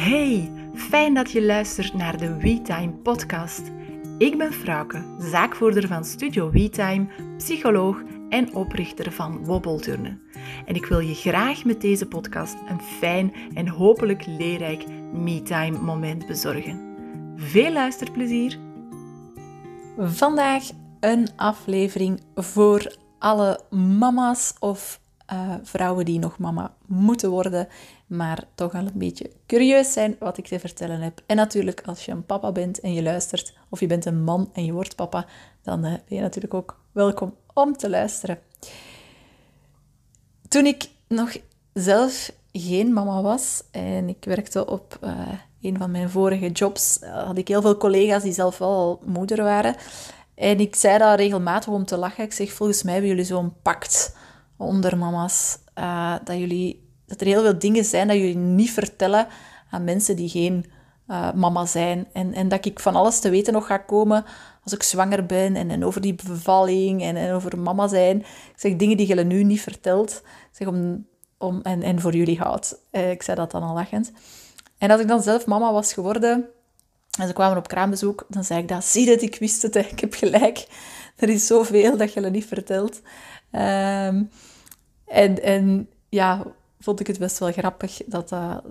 Hey, fijn dat je luistert naar de WeTime podcast. Ik ben Frauke, zaakvoerder van Studio WeTime, psycholoog en oprichter van Wobbelturnen. En ik wil je graag met deze podcast een fijn en hopelijk leerrijk MeTime moment bezorgen. Veel luisterplezier! Vandaag een aflevering voor alle mama's of uh, vrouwen die nog mama moeten worden, maar toch al een beetje curieus zijn wat ik te vertellen heb. En natuurlijk, als je een papa bent en je luistert, of je bent een man en je wordt papa, dan uh, ben je natuurlijk ook welkom om te luisteren. Toen ik nog zelf geen mama was en ik werkte op uh, een van mijn vorige jobs, had ik heel veel collega's die zelf wel al moeder waren. En ik zei dat regelmatig om te lachen. Ik zeg, volgens mij hebben jullie zo'n pact onder mama's. Uh, dat, jullie, dat er heel veel dingen zijn dat jullie niet vertellen aan mensen die geen uh, mama zijn. En, en dat ik van alles te weten nog ga komen als ik zwanger ben en, en over die bevalling en, en over mama zijn. Ik zeg dingen die je nu niet vertelt. Zeg om, om, en, en voor jullie houdt. Uh, ik zei dat dan al lachend. En als ik dan zelf mama was geworden en ze kwamen op kraambezoek, dan zei ik dat, zie dat ik wist het, ik heb gelijk. Er is zoveel dat je niet vertelt. Um, en, en ja, vond ik het best wel grappig dat dat,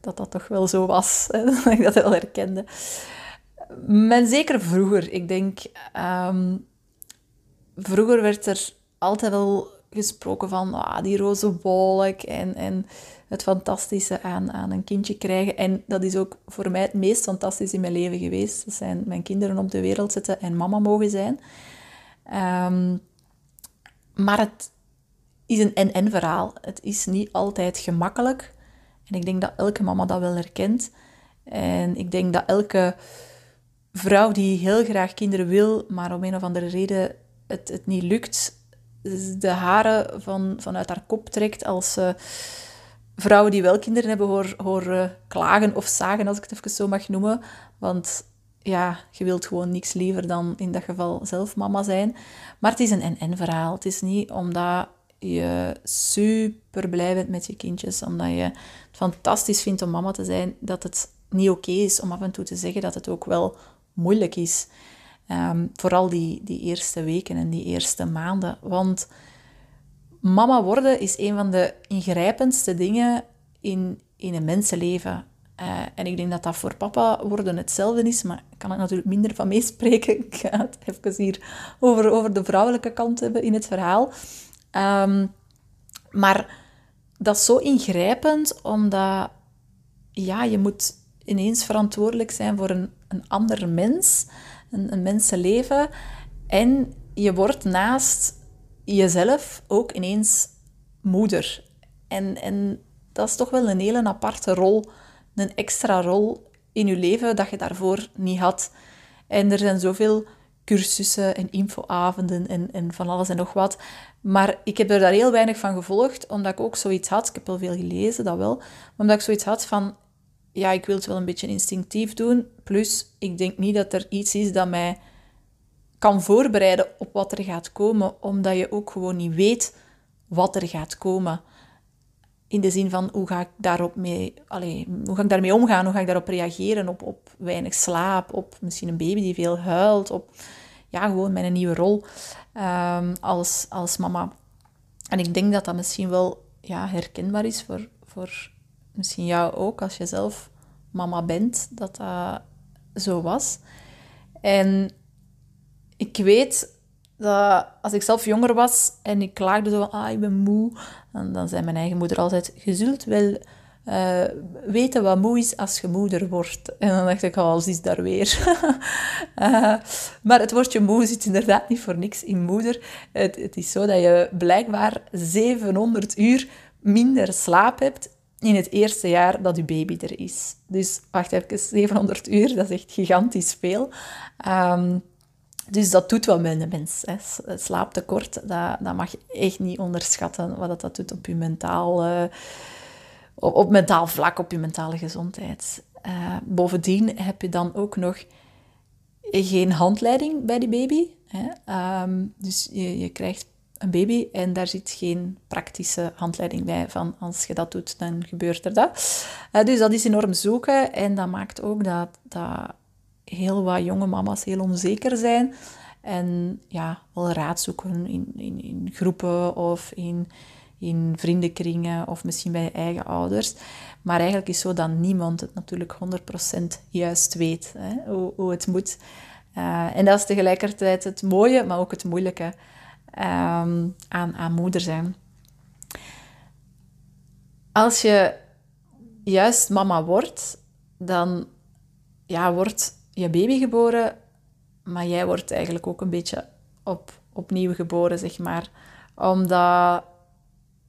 dat, dat, toch wel zo was. dat ik dat wel herkende. Men zeker vroeger. Ik denk, um, vroeger werd er altijd wel gesproken van ah, die roze wolk en, en het fantastische aan, aan een kindje krijgen. En dat is ook voor mij het meest fantastisch in mijn leven geweest. Dat zijn mijn kinderen op de wereld zetten en mama mogen zijn. Um, maar het, is een en-en verhaal. Het is niet altijd gemakkelijk. En ik denk dat elke mama dat wel herkent. En ik denk dat elke vrouw die heel graag kinderen wil, maar om een of andere reden het, het niet lukt, de haren van, vanuit haar kop trekt als uh, vrouwen die wel kinderen hebben hoor klagen of zagen, als ik het even zo mag noemen. Want ja, je wilt gewoon niks liever dan in dat geval zelf mama zijn. Maar het is een en-en verhaal. Het is niet omdat je super blij bent met je kindjes, omdat je het fantastisch vindt om mama te zijn, dat het niet oké is om af en toe te zeggen dat het ook wel moeilijk is. Um, vooral die, die eerste weken en die eerste maanden. Want mama worden is een van de ingrijpendste dingen in, in een mensenleven. Uh, en ik denk dat dat voor papa worden hetzelfde is, maar ik kan er natuurlijk minder van meespreken. Ik ga het even hier over, over de vrouwelijke kant hebben in het verhaal. Um, maar dat is zo ingrijpend, omdat ja, je moet ineens verantwoordelijk zijn voor een, een ander mens, een, een mensenleven. En je wordt naast jezelf ook ineens moeder. En, en dat is toch wel een hele aparte rol, een extra rol in je leven dat je daarvoor niet had. En er zijn zoveel cursussen en infoavonden en, en van alles en nog wat. Maar ik heb er daar heel weinig van gevolgd, omdat ik ook zoiets had. Ik heb wel veel gelezen, dat wel. Maar omdat ik zoiets had van, ja, ik wil het wel een beetje instinctief doen. Plus, ik denk niet dat er iets is dat mij kan voorbereiden op wat er gaat komen, omdat je ook gewoon niet weet wat er gaat komen. In de zin van, hoe ga ik, daarop mee, hoe ga ik daarmee omgaan? Hoe ga ik daarop reageren? Op, op weinig slaap, op misschien een baby die veel huilt, op ja, gewoon mijn nieuwe rol um, als, als mama. En ik denk dat dat misschien wel ja, herkenbaar is voor, voor misschien jou ook, als je zelf mama bent, dat dat zo was. En ik weet dat als ik zelf jonger was en ik klaagde zo van, ah, ik ben moe, dan, dan zei mijn eigen moeder altijd, je zult wel uh, weten wat moe is als je moeder wordt. En dan dacht ik, oh, is daar weer. uh, maar het woordje moe zit inderdaad niet voor niks in moeder. Het, het is zo dat je blijkbaar 700 uur minder slaap hebt in het eerste jaar dat je baby er is. Dus wacht even, 700 uur, dat is echt gigantisch veel. Um, dus dat doet wat met de mens. Hè. Slaaptekort, dat, dat mag je echt niet onderschatten wat dat doet op je mentaal, uh, op, mentaal vlak, op je mentale gezondheid. Uh, bovendien heb je dan ook nog geen handleiding bij die baby. Hè. Um, dus je, je krijgt een baby en daar zit geen praktische handleiding bij van als je dat doet, dan gebeurt er dat. Dus dat is enorm zoeken en dat maakt ook dat, dat heel wat jonge mama's heel onzeker zijn en ja, wel raad zoeken in, in, in groepen of in, in vriendenkringen of misschien bij je eigen ouders. Maar eigenlijk is zo dat niemand het natuurlijk 100% juist weet hè, hoe, hoe het moet. Uh, en dat is tegelijkertijd het mooie, maar ook het moeilijke um, aan, aan moeder zijn. Als je juist mama wordt, dan ja, wordt je baby geboren, maar jij wordt eigenlijk ook een beetje op, opnieuw geboren, zeg maar. Omdat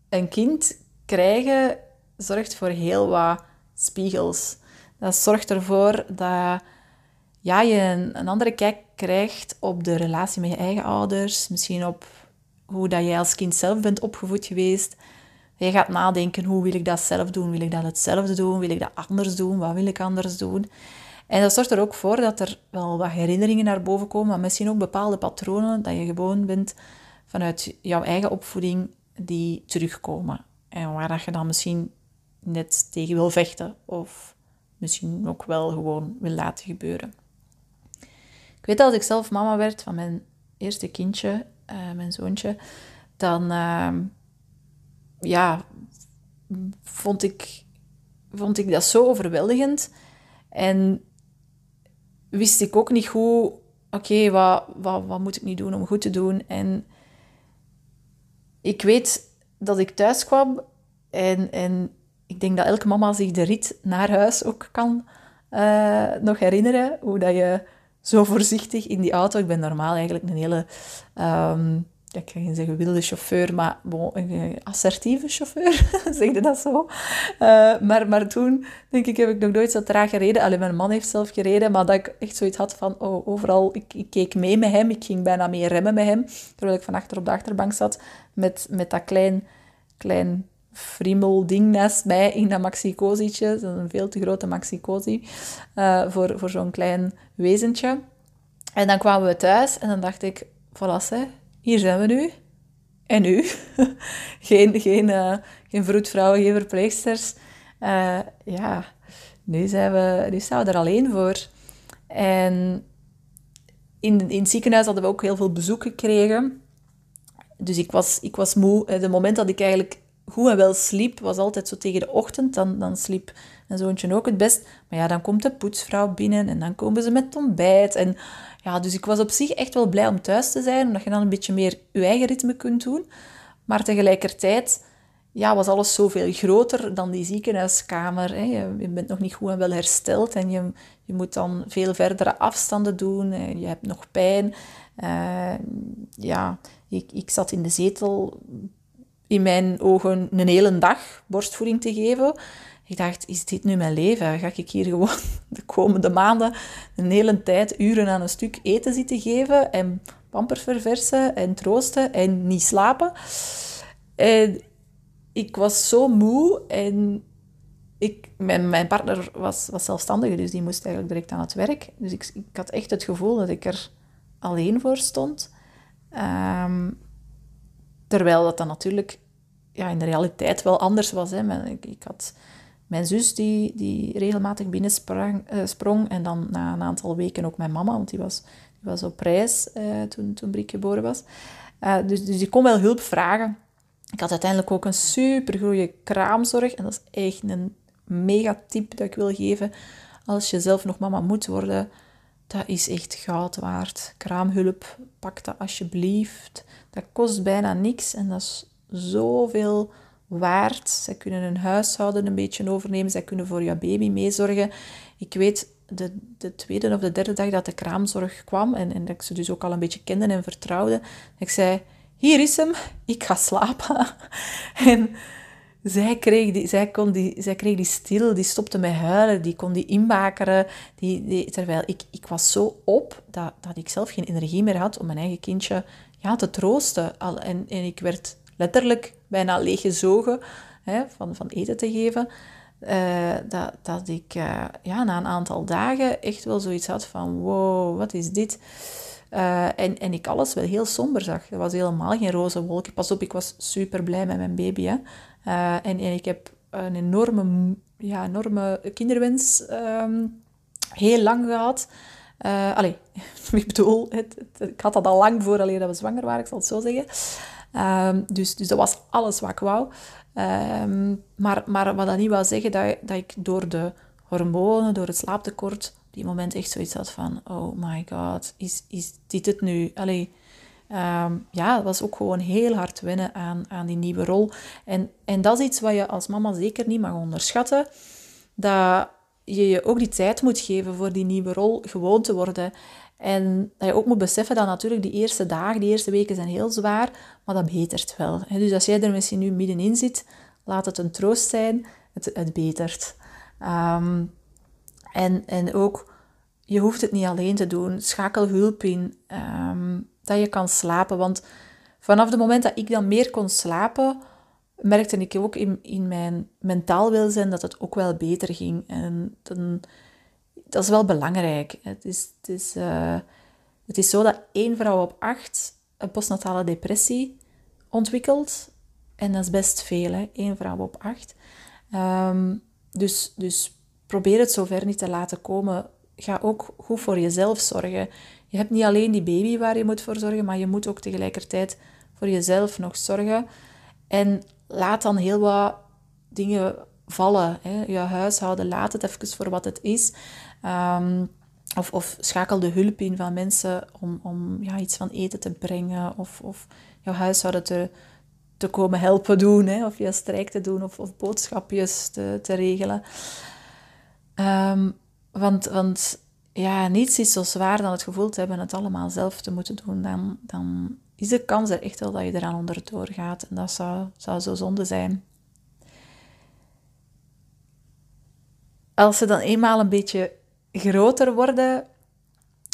een kind krijgen zorgt voor heel wat spiegels. Dat zorgt ervoor dat ja, je een, een andere kijk krijgt op de relatie met je eigen ouders. Misschien op hoe dat jij als kind zelf bent opgevoed geweest. Je gaat nadenken, hoe wil ik dat zelf doen? Wil ik dat hetzelfde doen? Wil ik dat anders doen? Wat wil ik anders doen? En dat zorgt er ook voor dat er wel wat herinneringen naar boven komen, maar misschien ook bepaalde patronen dat je gewoon bent vanuit jouw eigen opvoeding die terugkomen. En waar dat je dan misschien net tegen wil vechten of misschien ook wel gewoon wil laten gebeuren. Ik weet dat als ik zelf mama werd van mijn eerste kindje, uh, mijn zoontje, dan uh, ja, vond, ik, vond ik dat zo overweldigend. En wist ik ook niet hoe, oké, wat, wat, wat moet ik nu doen om goed te doen? En ik weet dat ik thuis kwam en, en ik denk dat elke mama zich de rit naar huis ook kan uh, nog herinneren. Hoe dat je zo voorzichtig in die auto... Ik ben normaal eigenlijk een hele... Um, ik ga geen zeggen wilde chauffeur, maar een assertieve chauffeur, zeg je dat zo? Uh, maar, maar toen, denk ik, heb ik nog nooit zo traag gereden. Alleen mijn man heeft zelf gereden, maar dat ik echt zoiets had van, oh, overal, ik, ik keek mee met hem, ik ging bijna mee remmen met hem, terwijl ik van achter op de achterbank zat, met, met dat klein, klein ding naast mij in dat maxi-cozietje. Dat is een veel te grote maxi-cozy uh, voor, voor zo'n klein wezentje. En dan kwamen we thuis en dan dacht ik, voilà, hier zijn we nu. En nu? geen, geen, uh, geen vroedvrouwen, geen verpleegsters. Uh, ja, nu, zijn we, nu staan we er alleen voor. En in, in het ziekenhuis hadden we ook heel veel bezoek gekregen. Dus ik was, ik was moe. Het moment dat ik eigenlijk goed en wel sliep, was altijd zo tegen de ochtend. Dan, dan sliep mijn zoontje ook het best. Maar ja, dan komt de poetsvrouw binnen en dan komen ze met ontbijt. En ja, dus ik was op zich echt wel blij om thuis te zijn, omdat je dan een beetje meer je eigen ritme kunt doen. Maar tegelijkertijd ja, was alles zoveel groter dan die ziekenhuiskamer. Hè. Je, bent nog niet goed en wel hersteld en je, je moet dan veel verdere afstanden doen. Je hebt nog pijn. Uh, ja, ik, ik zat in de zetel in mijn ogen een hele dag borstvoeding te geven. Ik dacht, is dit nu mijn leven? Ga ik hier gewoon de komende maanden een hele tijd uren aan een stuk eten zitten geven en pampers verversen en troosten en niet slapen? En ik was zo moe en ik, mijn, mijn partner was, was zelfstandig, dus die moest eigenlijk direct aan het werk. Dus ik, ik had echt het gevoel dat ik er alleen voor stond. Um, Terwijl dat dan natuurlijk ja, in de realiteit wel anders was. Hè. Ik, ik had mijn zus die, die regelmatig binnensprong uh, sprong, en dan na een aantal weken ook mijn mama, want die was, die was op reis uh, toen, toen Brik geboren was. Uh, dus, dus ik kon wel hulp vragen. Ik had uiteindelijk ook een super goede kraamzorg. En dat is echt een mega tip dat ik wil geven. Als je zelf nog mama moet worden, dat is echt goud waard. Kraamhulp, pak dat alsjeblieft. Dat kost bijna niks en dat is zoveel waard. Zij kunnen hun huishouden een beetje overnemen. Zij kunnen voor jouw baby meezorgen. Ik weet de, de tweede of de derde dag dat de kraamzorg kwam en, en dat ik ze dus ook al een beetje kende en vertrouwde. Ik zei, hier is hem, ik ga slapen. en zij kreeg die, zij kon die, zij kreeg die stil, die stopte met huilen, die kon die inbakeren. Die, terwijl ik, ik was zo op dat, dat ik zelf geen energie meer had om mijn eigen kindje ja, te troosten. En, en ik werd letterlijk bijna leeggezogen hè, van, van eten te geven. Uh, dat, dat ik uh, ja, na een aantal dagen echt wel zoiets had van wow, wat is dit? Uh, en, en ik alles wel heel somber zag. Er was helemaal geen roze wolken. Pas op, ik was super blij met mijn baby. Hè. En, en ik heb een enorme, ja, enorme kinderwens um, heel lang gehad. Allee, ik bedoel, ik had dat al lang voor alleen dat we zwanger waren, ik zal het zo zeggen. Um, dus, dus dat was alles wat ik wou. Um, maar, maar wat dat niet wil zeggen dat, dat ik door de hormonen, door het slaaptekort, die moment echt zoiets had van, oh my god, is, is dit het nu? Allee, um, ja, het was ook gewoon heel hard wennen aan, aan die nieuwe rol. En, en dat is iets wat je als mama zeker niet mag onderschatten. Dat je je ook die tijd moet geven voor die nieuwe rol gewoon te worden. En dat je ook moet beseffen dat natuurlijk die eerste dagen, die eerste weken zijn heel zwaar, maar dat betert wel. Dus als jij er misschien nu middenin zit, laat het een troost zijn, het, het betert. Um, en, en ook, je hoeft het niet alleen te doen. Schakel hulp in, um, dat je kan slapen. Want vanaf het moment dat ik dan meer kon slapen, merkte ik ook in, in mijn mentaal welzijn dat het ook wel beter ging. En dan, dat is wel belangrijk. Het is, het, is, uh, het is zo dat één vrouw op acht een postnatale depressie ontwikkelt. En dat is best veel, hè? één vrouw op acht. Um, dus, dus probeer het zover niet te laten komen. Ga ook goed voor jezelf zorgen. Je hebt niet alleen die baby waar je moet voor zorgen, maar je moet ook tegelijkertijd voor jezelf nog zorgen. En laat dan heel wat dingen vallen. Hè. Je huishouden, laat het even voor wat het is. Um, of, of schakel de hulp in van mensen om, om ja, iets van eten te brengen. Of, of jouw huishouden te, te komen helpen doen. Hè. Of je strijk te doen of, of boodschapjes te, te regelen. Um, want, want ja, niets is zo zwaar dan het gevoel te hebben het allemaal zelf te moeten doen. Dan, dan is de kans er echt wel dat je eraan onderdoor gaat. En dat zou, zou zo zonde zijn. Als ze dan eenmaal een beetje groter worden,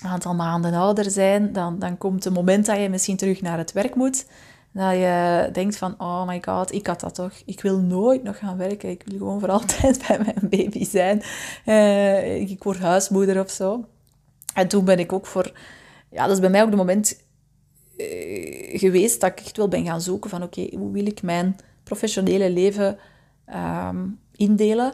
een aantal maanden ouder zijn, dan, dan komt het moment dat je misschien terug naar het werk moet. Dat je denkt van, oh my god, ik had dat toch. Ik wil nooit nog gaan werken. Ik wil gewoon voor altijd bij mijn baby zijn. Uh, ik word huismoeder of zo. En toen ben ik ook voor... Ja, dat is bij mij ook de moment uh, geweest dat ik echt wel ben gaan zoeken van, oké, hoe wil ik mijn professionele leven um, indelen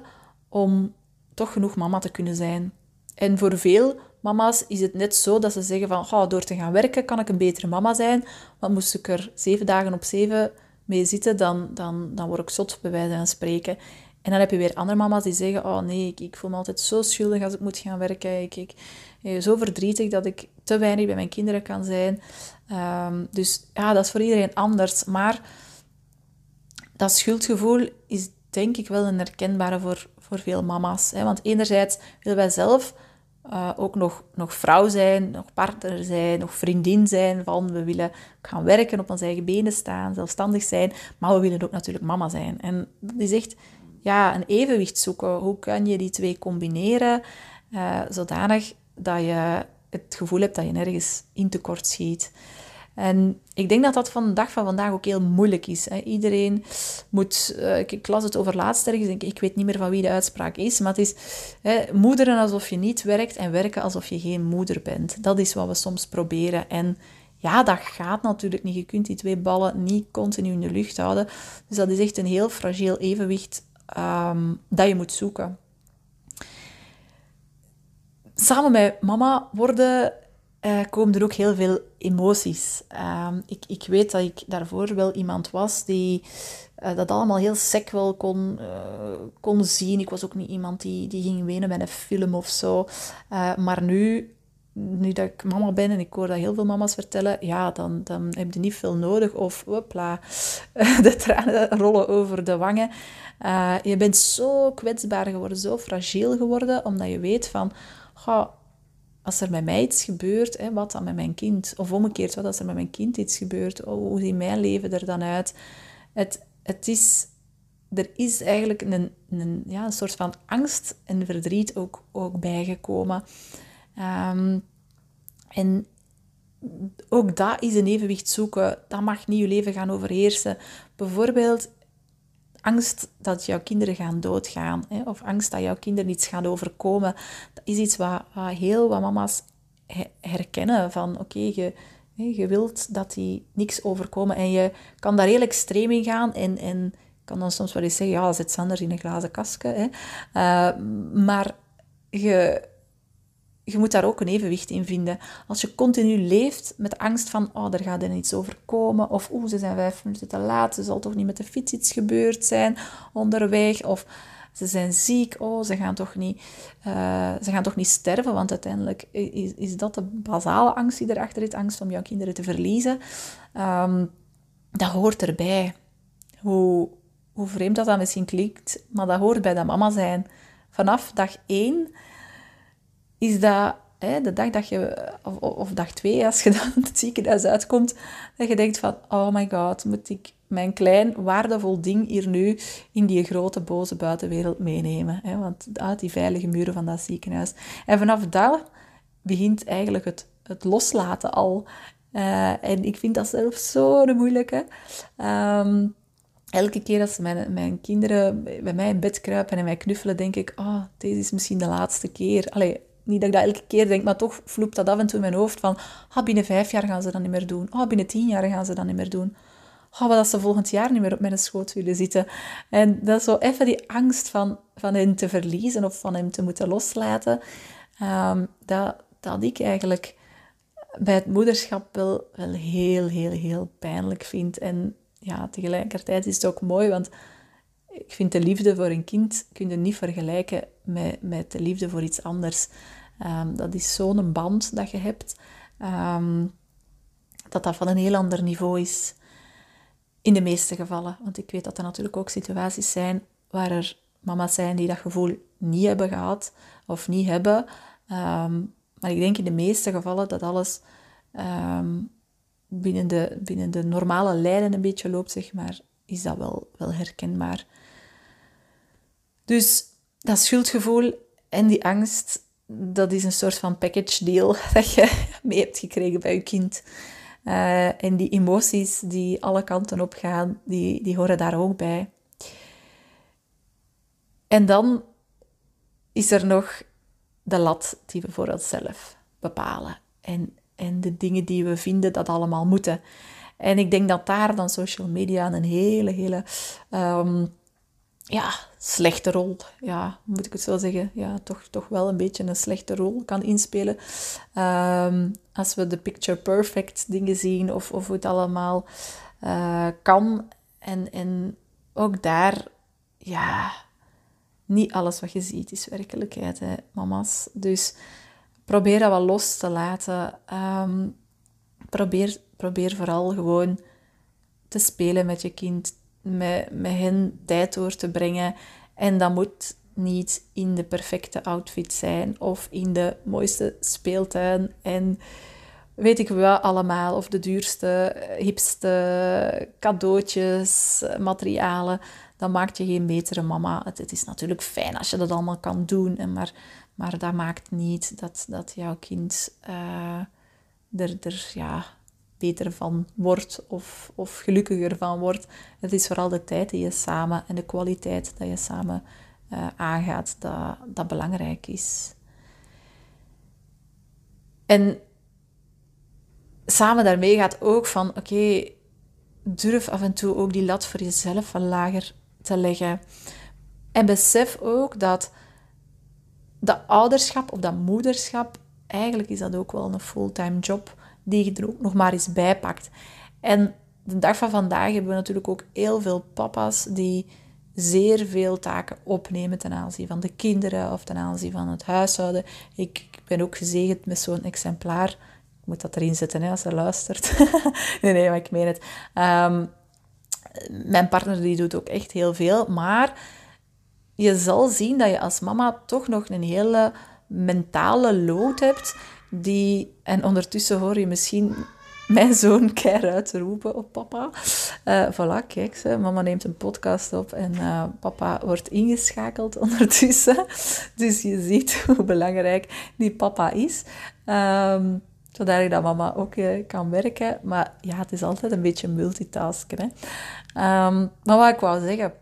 om toch genoeg mama te kunnen zijn. En voor veel mama's is het net zo dat ze zeggen van, oh, door te gaan werken kan ik een betere mama zijn. Want moest ik er zeven dagen op zeven mee zitten, dan, dan, dan word ik zot, bij wijze van spreken. En dan heb je weer andere mama's die zeggen, oh nee, ik, ik voel me altijd zo schuldig als ik moet gaan werken. Ik, ik, ik zo verdrietig dat ik te weinig bij mijn kinderen kan zijn. Um, dus ja, dat is voor iedereen anders. Maar dat schuldgevoel is denk ik wel een herkenbare voor, voor veel mama's. Hè? Want enerzijds willen wij zelf uh, ook nog, nog vrouw zijn, nog partner zijn, nog vriendin zijn van we willen gaan werken, op onze eigen benen staan, zelfstandig zijn, maar we willen ook natuurlijk mama zijn. En dat is echt ja, een evenwicht zoeken. Hoe kan je die twee combineren uh, zodanig dat je het gevoel hebt dat je nergens in tekort schiet. En ik denk dat dat van de dag van vandaag ook heel moeilijk is. Hè. Iedereen moet... Uh, ik, las het over laatst ergens, ik, ik weet niet meer van wie de uitspraak is, maar het is hè, moederen alsof je niet werkt en werken alsof je geen moeder bent. Dat is wat we soms proberen. En ja, dat gaat natuurlijk niet. Je kunt die twee ballen niet continu in de lucht houden. Dus dat is echt een heel fragiel evenwicht um, dat je moet zoeken. Samen met mama worden uh, komen er ook heel veel emoties. Uh, ik, ik weet dat ik daarvoor wel iemand was die uh, dat allemaal heel sec wel kon, uh, kon zien. Ik was ook niet iemand die, die ging wenen bij een film of zo. maar nu, nu dat ik mama ben en ik hoor dat heel veel mama's vertellen, ja, dan, dan heb je niet veel nodig. Of, hopla, de tranen rollen over de wangen. je bent zo kwetsbaar geworden, zo fragiel geworden, omdat je weet van... Goh, als er met mij iets gebeurt, hè, wat dan met mijn kind? Of omgekeerd, wat als er met mijn kind iets gebeurt? Oh, hoe ziet mijn leven er dan uit? Het, het is, er is eigenlijk een, een, ja, een soort van angst en verdriet ook, ook bijgekomen. Um, en ook dat is een evenwicht zoeken. Dat mag niet je leven gaan overheersen. Bijvoorbeeld angst dat jouw kinderen gaan doodgaan, hè, of angst dat jouw kinderen iets gaan overkomen, dat is iets wat, wat heel wat mama's herkennen van oké, je, je wilt dat die niks overkomen en je kan daar heel extreem in gaan en, en kan dan soms wel eens zeggen, ja, zit Sander in een glazen kastje. Hè. Uh, maar je, je moet daar ook een evenwicht in vinden. Als je continu leeft met angst van, oh, er gaat er iets overkomen, of oeh, ze zijn vijf minuten te laat, ze zal toch niet met de fiets iets gebeurd zijn onderweg, of ze zijn ziek, oh, ze gaan toch niet, uh, ze gaan toch niet sterven, want uiteindelijk is, dat de basale angst die erachter zit, angst om jouw kinderen te verliezen. Um, dat hoort erbij. Hoe, hoe vreemd dat, dat misschien klinkt, maar dat hoort bij dat mama zijn. Vanaf dag één is dat hè, de dag dat je, of, of dag twee, als je dan het ziekenhuis uitkomt, dat je denkt van, oh my god, moet ik mijn klein waardevol ding hier nu in die grote boze buitenwereld meenemen. Hè? Want uit die veilige muren van dat ziekenhuis. En vanaf daar begint eigenlijk het, het loslaten al. Uh, en ik vind dat zelf zo moeilijke. Um, elke keer als mijn, mijn kinderen bij mij in bed kruipen en mij knuffelen, denk ik, oh, deze is misschien de laatste keer. Allee, niet dat ik dat elke keer denk, maar toch vloept dat af en toe in mijn hoofd van, ah, binnen vijf jaar gaan ze dat niet meer doen. Ah, binnen tien jaar gaan ze dat niet meer doen. Ah, wat als ze volgend jaar niet meer op mijn schoot willen zitten. En dat is zo even die angst van, van hen te verliezen of van hem te moeten loslaten. Um, dat, dat ik eigenlijk bij het moederschap wel, wel heel, heel, heel pijnlijk vind. En ja, tegelijkertijd is het ook mooi, want ik vind de liefde voor een kind kun je niet vergelijken met, met de liefde voor iets anders. Um, dat is zo'n band dat je hebt, um, dat dat van een heel ander niveau is. In de meeste gevallen. Want ik weet dat er natuurlijk ook situaties zijn waar er mama's zijn die dat gevoel niet hebben gehad of niet hebben. Um, maar ik denk in de meeste gevallen dat alles binnen, de, binnen de normale lijnen een beetje loopt, zeg maar, is dat wel, wel herkenbaar. Dus dat schuldgevoel en die angst, dat is een soort van package deal dat je mee hebt gekregen bij je kind. Uh, en die emoties die alle kanten op gaan, die, die horen daar ook bij. En dan is er nog de lat die we voor onszelf bepalen. En, en de dingen die we vinden dat allemaal moeten. En ik denk dat daar dan social media een hele, hele um, ja, slechte rol, ja, moet ik het zo zeggen, ja, toch, toch wel een beetje een slechte rol kan inspelen. Um, als we de picture perfect dingen zien of, of hoe het allemaal uh, kan. En, en ook daar, ja, niet alles wat je ziet is werkelijkheid, hè, mama's. Dus probeer dat wel los te laten. Um, probeer, probeer vooral gewoon te spelen met je kind, met, met hen tijd door te brengen. En dat moet niet in de perfecte outfit zijn of in de mooiste speeltuin en weet ik wel allemaal, of de duurste, hipste cadeautjes, materialen. Dan maakt je geen betere mama. Het, is natuurlijk fijn als je dat allemaal kan doen, en maar, maar dat maakt niet dat, dat jouw kind uh, er, er ja, beter van wordt of, of gelukkiger van wordt. Het is vooral de tijd die je samen en de kwaliteit dat je samen uh, aangaat, dat, dat belangrijk is. En samen daarmee gaat ook van, oké, durf af en toe ook die lat voor jezelf wat lager te leggen. En besef ook dat dat ouderschap of dat moederschap, eigenlijk is dat ook wel een fulltime job die je er ook nog maar eens bij pakt. En de dag van vandaag hebben we natuurlijk ook heel veel papa's die zeer veel taken opnemen ten aanzien van de kinderen of ten aanzien van het huishouden. Ik, ik ben ook gezegend met zo'n exemplaar. Ik moet dat erin zetten hè, als ze luistert. nee, nee, maar ik meen het. Ehm, mijn partner die doet ook echt heel veel, maar je zal zien dat je als mama toch nog een hele mentale lood hebt die, en ondertussen hoor je misschien mijn zoon keihard roepen op papa. Uh, voilà, kijk, mama neemt een podcast op en uh, papa wordt ingeschakeld ondertussen. Dus je ziet hoe belangrijk die papa is. Um, zodat dat mama ook uh, kan werken. Maar ja, het is altijd een beetje multitasken. Hè? Um, maar wat ik wou zeggen,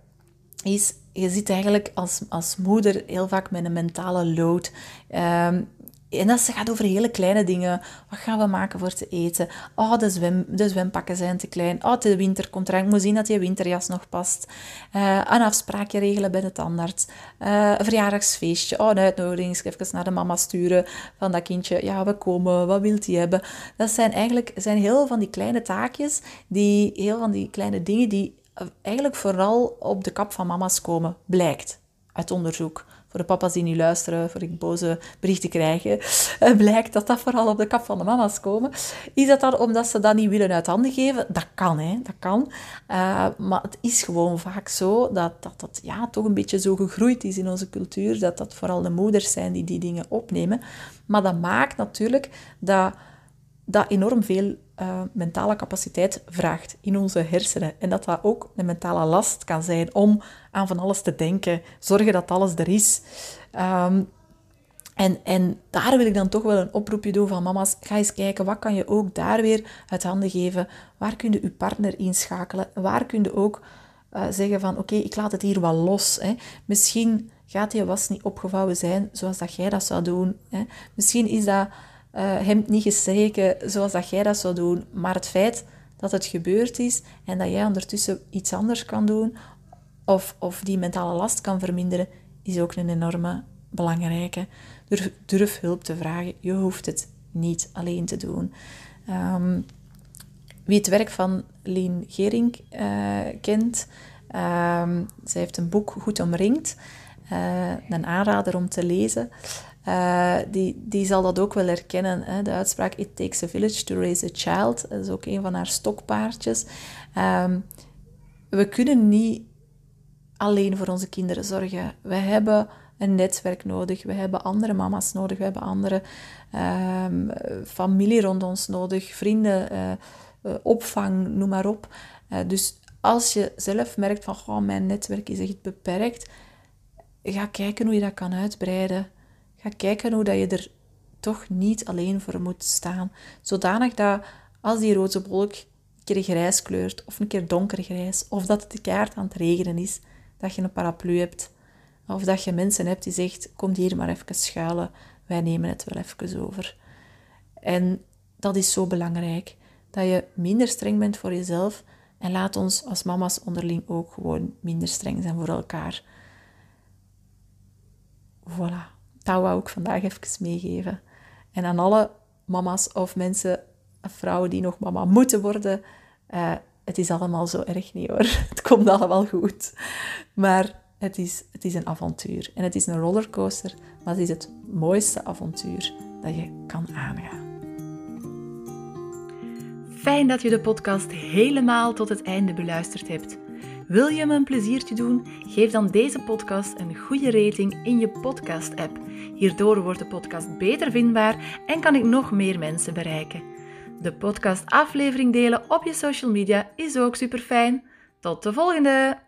is... Je zit eigenlijk als, als moeder heel vaak met een mentale load. Um, En dat gaat over hele kleine dingen. Wat gaan we maken voor te eten? Oh, de, zwem, zwempakken zijn te klein. Oh, de winter komt eraan. Ik moet zien dat je winterjas nog past. Uh, een afspraakje regelen bij de tandarts. Uh, een verjaardagsfeestje. Oh, een uitnodiging. Even naar de mama sturen van dat kindje. Ja, we komen. Wat wilt hij hebben? Dat zijn eigenlijk zijn heel van die kleine taakjes. Die, heel van die kleine dingen die eigenlijk vooral op de kap van mama's komen. Blijkt uit onderzoek voor de papa's die niet luisteren, voor ik boze berichten krijgen, uh, blijkt dat dat vooral op de kap van de mama's komen. Is dat dan omdat ze dat niet willen uit handen geven? Dat kan, hè. Dat kan. Uh, maar het is gewoon vaak zo dat, dat dat ja, toch een beetje zo gegroeid is in onze cultuur, dat dat vooral de moeders zijn die die dingen opnemen. Maar dat maakt natuurlijk dat dat enorm veel uh, mentale capaciteit vraagt in onze hersenen. En dat dat ook een mentale last kan zijn om aan van alles te denken, zorgen dat alles er is. Um, en, en daar wil ik dan toch wel een oproepje doen van mama's, ga eens kijken, wat kan je ook daar weer uit handen geven? Waar kun je je partner inschakelen? Waar kun je ook uh, zeggen van, oké, ik laat het hier wel los. Hè? Misschien gaat je was niet opgevouwen zijn zoals dat jij dat zou doen. Hè? Misschien is dat hemd niet gestreken zoals dat jij dat zou doen. Maar het feit dat het gebeurd is en dat jij ondertussen iets anders kan doen of, of die mentale last kan verminderen, is ook een enorme belangrijke. Durf, hulp te vragen. Je hoeft het niet alleen te doen. Um, wie het werk van Lien Gering uh, kent, um, zij heeft een boek Goed Omringd. Uh, een aanrader om te lezen. Uh, die, die zal dat ook wel herkennen. Hè? De uitspraak It takes a village to raise a child. Dat is ook een van haar stokpaardjes. Um, we kunnen niet alleen voor onze kinderen zorgen. We hebben een netwerk nodig. We hebben andere mama's nodig. We hebben andere um, familie rond ons nodig. Vrienden, uh, opvang, noem maar op. Dus als je zelf merkt van mijn netwerk is echt beperkt, ga kijken hoe je dat kan uitbreiden. Ga kijken hoe dat je er toch niet alleen voor moet staan. Zodanig dat als die roze wolk een keer grijs kleurt, of een keer donkergrijs, of dat het de kaart aan het regenen is, dat je een paraplu hebt. Of dat je mensen hebt die zegt, kom hier maar even schuilen, wij nemen het wel even over. En dat is zo belangrijk, dat je minder streng bent voor jezelf en laat ons als mama's onderling ook gewoon minder streng zijn voor elkaar. Voilà dat wou ik vandaag even meegeven. En aan alle mama's of mensen, vrouwen die nog mama moeten worden, uh, het is allemaal zo erg niet hoor. Het komt allemaal goed. Maar het is, het is een avontuur. En het is een rollercoaster, maar het is het mooiste avontuur dat je kan aangaan. Fijn dat je de podcast helemaal tot het einde beluisterd hebt. Wil je me een pleziertje doen? Geef dan deze podcast een goede rating in je podcast-app. Hierdoor wordt de podcast beter vindbaar en kan ik nog meer mensen bereiken. De podcast-aflevering delen op je social media is ook super fijn. Tot de volgende!